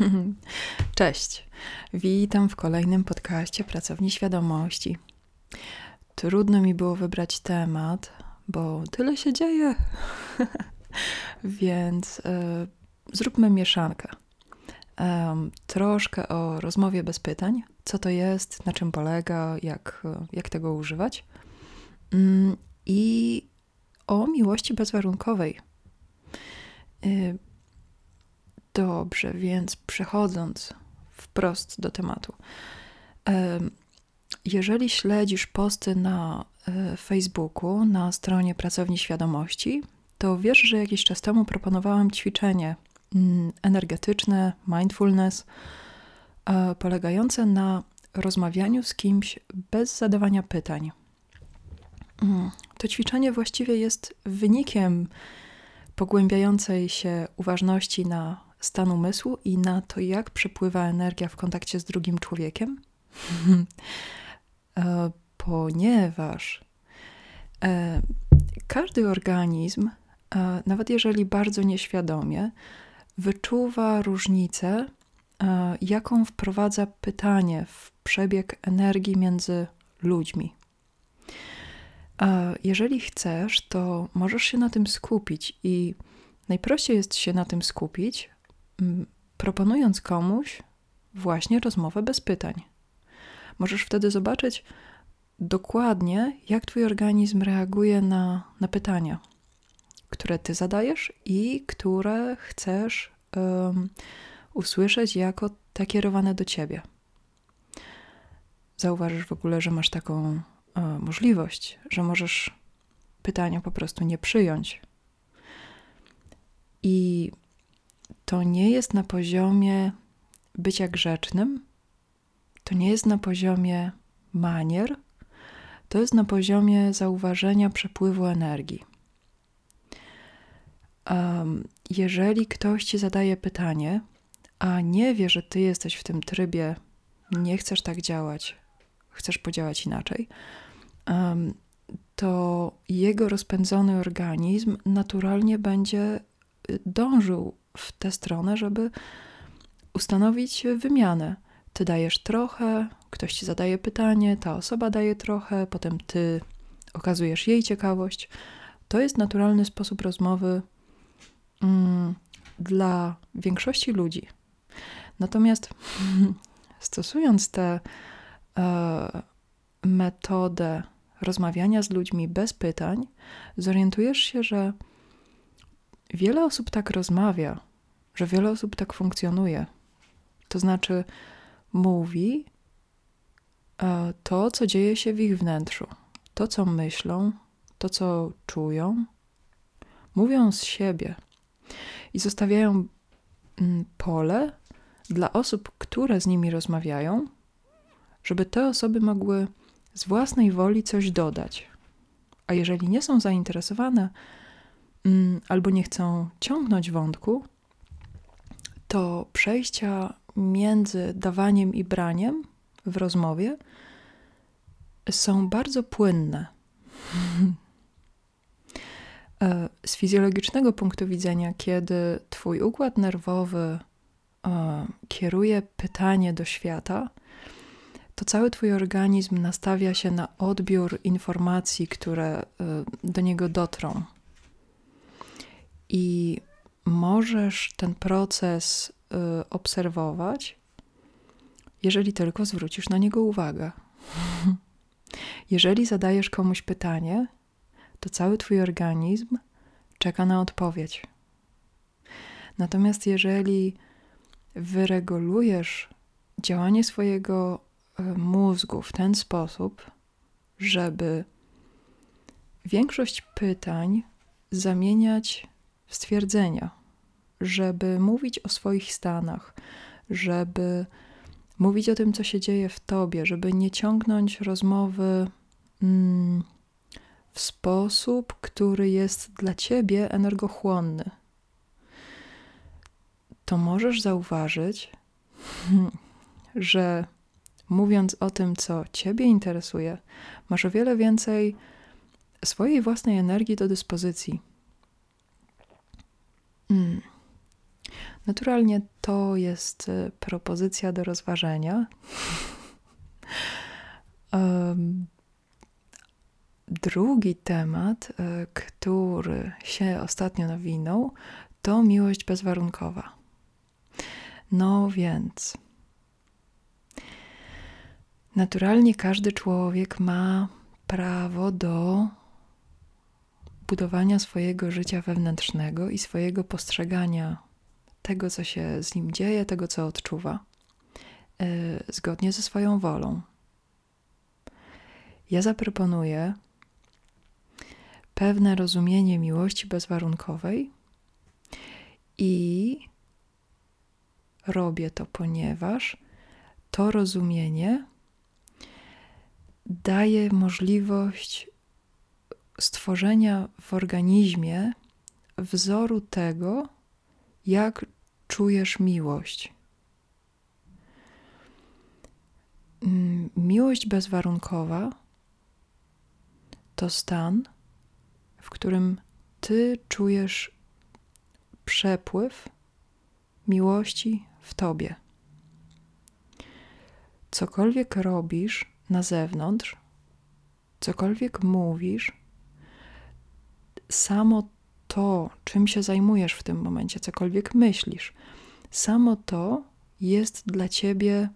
Cześć. Witam w kolejnym podcaście Pracowni Świadomości. Trudno mi było wybrać temat, bo tyle się dzieje. Więc y, zróbmy mieszankę. troszkę o rozmowie bez pytań, co to jest, na czym polega, jak, jak tego używać. Mm, I o miłości bezwarunkowej. Y, dobrze, więc przechodząc wprost do tematu. Jeżeli śledzisz posty na e, Facebooku, na stronie Pracowni Świadomości, to wiesz, że jakiś czas temu proponowałam ćwiczenie mm, energetyczne, mindfulness, e, polegające na rozmawianiu z kimś bez zadawania pytań. Mm, to ćwiczenie właściwie jest wynikiem pogłębiającej się uważności na stan umysłu i na to, jak przepływa energia w kontakcie z drugim człowiekiem, e, ponieważ e, każdy organizm, e, nawet jeżeli bardzo nieświadomie, wyczuwa różnicę, jaką wprowadza pytanie w przebieg energii między ludźmi. Jeżeli chcesz, to możesz się na tym skupić i najprościej jest się na tym skupić, proponując komuś właśnie rozmowę bez pytań. Możesz wtedy zobaczyć dokładnie, jak Twój organizm reaguje na, na pytania, które Ty zadajesz i które chcesz um, usłyszeć jako te kierowane do Ciebie. Zauważysz w ogóle, że masz taką e, możliwość, że możesz pytania po prostu nie przyjąć. I to nie jest na poziomie bycia grzecznym, to nie jest na poziomie manier, to jest na poziomie zauważenia przepływu energii. Um, jeżeli ktoś ci zadaje pytanie, a nie wie, że ty jesteś w tym trybie, nie chcesz tak działać, chcesz podziałać inaczej, um, to jego rozpędzony organizm naturalnie będzie dążył w tę stronę, żeby ustanowić wymianę. Ty dajesz trochę, ktoś ci zadaje pytanie, ta osoba daje trochę, potem ty okazujesz jej ciekawość. To jest naturalny sposób rozmowy mm, dla większości ludzi. Natomiast stosując tę e, metodę rozmawiania z ludźmi bez pytań, zorientujesz się, że wiele osób tak rozmawia, że wiele osób tak funkcjonuje. To znaczy, mówi e, to, co dzieje się w ich wnętrzu, to, co myślą, to, co czują, mówią z siebie i zostawiają mm, pole dla osób, które z nimi rozmawiają, żeby te osoby mogły z własnej woli coś dodać. A jeżeli nie są zainteresowane, albo nie chcą ciągnąć wątku, to przejścia między dawaniem i braniem w rozmowie są bardzo płynne. E, z fizjologicznego punktu widzenia, kiedy Twój układ nerwowy e, kieruje pytanie do świata, to cały Twój organizm nastawia się na odbiór informacji, które e, do niego dotrą i możesz ten proces y, obserwować, jeżeli tylko zwrócisz na niego uwagę. jeżeli zadajesz komuś pytanie, to cały Twój organizm czeka na odpowiedź. Natomiast jeżeli wyregulujesz działanie swojego y, mózgu w ten sposób, żeby większość pytań zamieniać stwierdzenia, żeby mówić o swoich stanach, żeby mówić o tym, co się dzieje w tobie, żeby nie ciągnąć rozmowy mm, w sposób, który jest dla ciebie energochłonny. To możesz zauważyć, że mówiąc o tym, co ciebie interesuje, masz o wiele więcej swojej własnej energii do dyspozycji Naturalnie to jest e, propozycja do rozważenia. um, drugi temat, e, który się ostatnio nawinął, to miłość bezwarunkowa. No więc, naturalnie każdy człowiek ma prawo do budowania swojego życia wewnętrznego i swojego postrzegania tego, co się z nim dzieje, tego, co odczuwa, yy, zgodnie ze swoją wolą. Ja zaproponuję pewne rozumienie miłości bezwarunkowej i robię to, ponieważ to rozumienie daje możliwość stworzenia w organizmie wzoru tego, jak czujesz miłość. Mm, miłość bezwarunkowa to stan, w którym ty czujesz przepływ miłości w tobie. Cokolwiek robisz na zewnątrz, cokolwiek mówisz, samo to, czym się zajmujesz w tym momencie, cokolwiek myślisz, samo to jest dla ciebie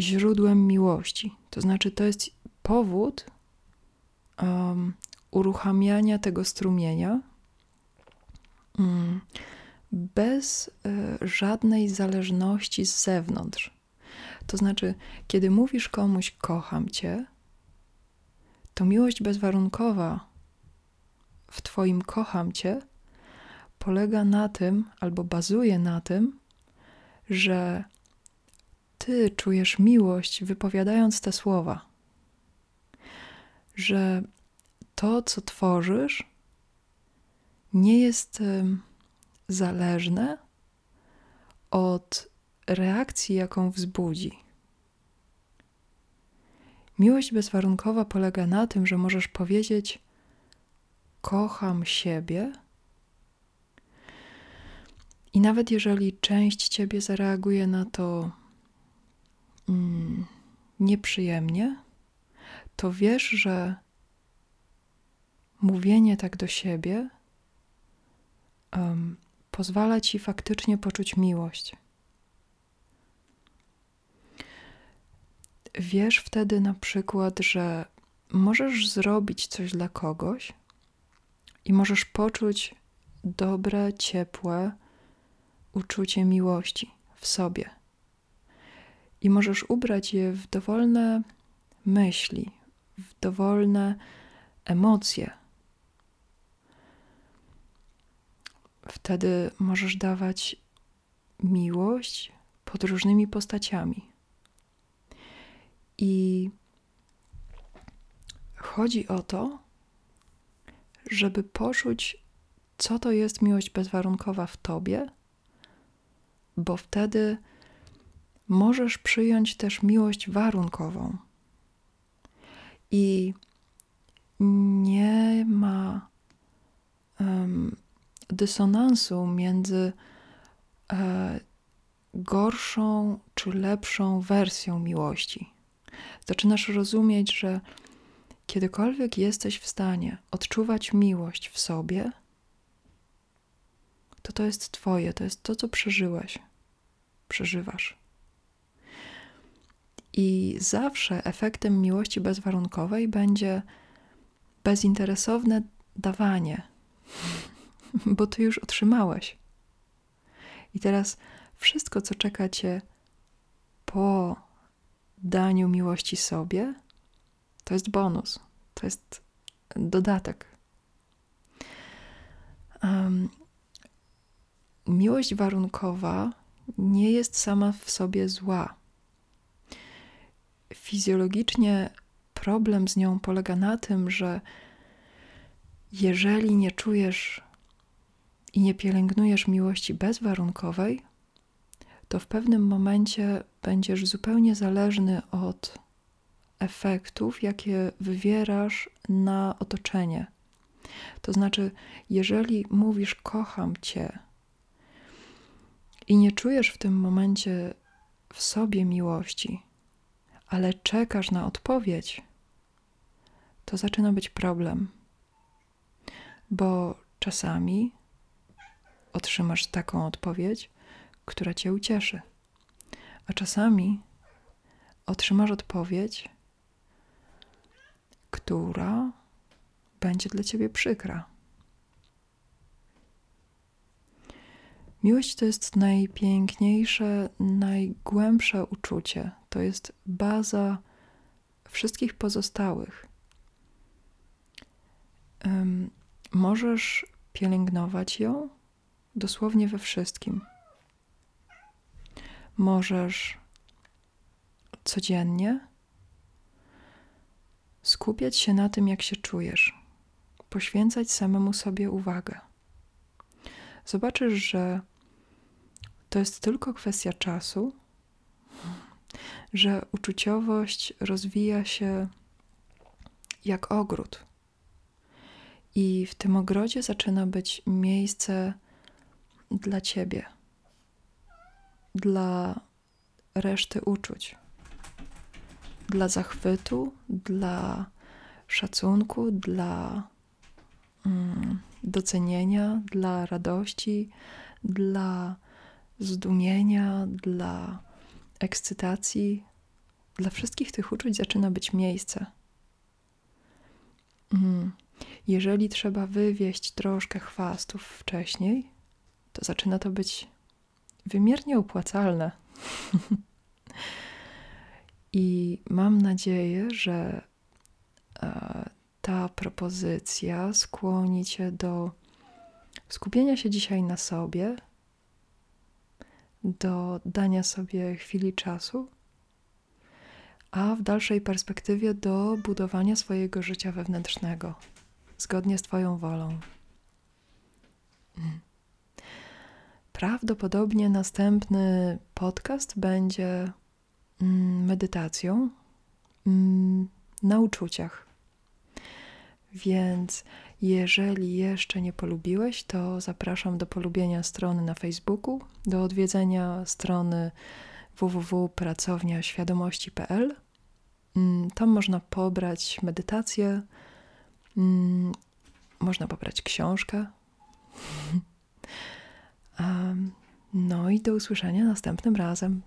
źródłem miłości. To znaczy, to jest powód um, uruchamiania tego strumienia um, bez y, żadnej zależności z zewnątrz. To znaczy, kiedy mówisz komuś kocham cię, to miłość bezwarunkowa w Twoim kocham Cię polega na tym, albo bazuje na tym, że Ty czujesz miłość wypowiadając te słowa. Że to, co tworzysz, nie jest zależne od reakcji, jaką wzbudzi. Miłość bezwarunkowa polega na tym, że możesz powiedzieć: kocham siebie. I nawet jeżeli część ciebie zareaguje na to mm, nieprzyjemnie, to wiesz, że mówienie tak do siebie um, pozwala ci faktycznie poczuć miłość. Wiesz wtedy na przykład, że możesz zrobić coś dla kogoś, i możesz poczuć dobre, ciepłe uczucie miłości w sobie. I możesz ubrać je w dowolne myśli, w dowolne emocje. Wtedy możesz dawać miłość pod różnymi postaciami. I chodzi o to, żeby poczuć, co to jest miłość bezwarunkowa w tobie, bo wtedy możesz przyjąć też miłość warunkową. I nie ma um, dysonansu między e, gorszą czy lepszą wersją miłości. Zaczynasz rozumieć, że Kiedykolwiek jesteś w stanie odczuwać miłość w sobie, to to jest Twoje, to jest to, co przeżyłeś, przeżywasz. I zawsze efektem miłości bezwarunkowej będzie bezinteresowne dawanie, bo Ty już otrzymałeś. I teraz wszystko, co czeka Cię po daniu miłości sobie, to jest bonus, to jest dodatek. Um, miłość warunkowa nie jest sama w sobie zła. Fizjologicznie problem z nią polega na tym, że jeżeli nie czujesz i nie pielęgnujesz miłości bezwarunkowej, to w pewnym momencie będziesz zupełnie zależny od efektów, jakie wywierasz na to znaczy, jeżeli mówisz kocham cię, i nie czujesz w tym momencie w sobie miłości, ale czekasz na odpowiedź, to zaczyna być problem. Bo czasami otrzymasz taką odpowiedź, która cię ucieszy, a czasami otrzymasz odpowiedź, która będzie dla ciebie przykra. Miłość to jest najpiękniejsze, najgłębsze uczucie. To jest baza wszystkich pozostałych. Um, możesz pielęgnować ją dosłownie we wszystkim. Możesz codziennie skupiać się na tym, jak się czujesz, poświęcać samemu sobie uwagę. Zobaczysz, że to jest tylko kwestia czasu, że uczuciowość rozwija się jak ogród. I w tym ogrodzie zaczyna być miejsce dla ciebie, dla reszty uczuć, dla zachwytu, dla szacunku, dla mm, docenienia, dla radości, dla zdumienia, dla ekscytacji. Dla wszystkich tych uczuć zaczyna być miejsce. Mm. Jeżeli trzeba wywieźć troszkę chwastów wcześniej, to zaczyna to być wymiernie opłacalne. I mam nadzieję, że ta propozycja skłoni Cię do skupienia się dzisiaj na sobie, do dania sobie chwili czasu, a w dalszej perspektywie do budowania swojego życia wewnętrznego, zgodnie z Twoją wolą. Prawdopodobnie następny podcast będzie mm, medytacją mm, na uczuciach. Więc jeżeli jeszcze nie polubiłeś, to zapraszam do polubienia strony na Facebooku, do odwiedzenia strony www.pracowniaświadomości.pl. Mm, tam można pobrać medytację, można pobrać książkę. No i do usłyszenia następnym razem.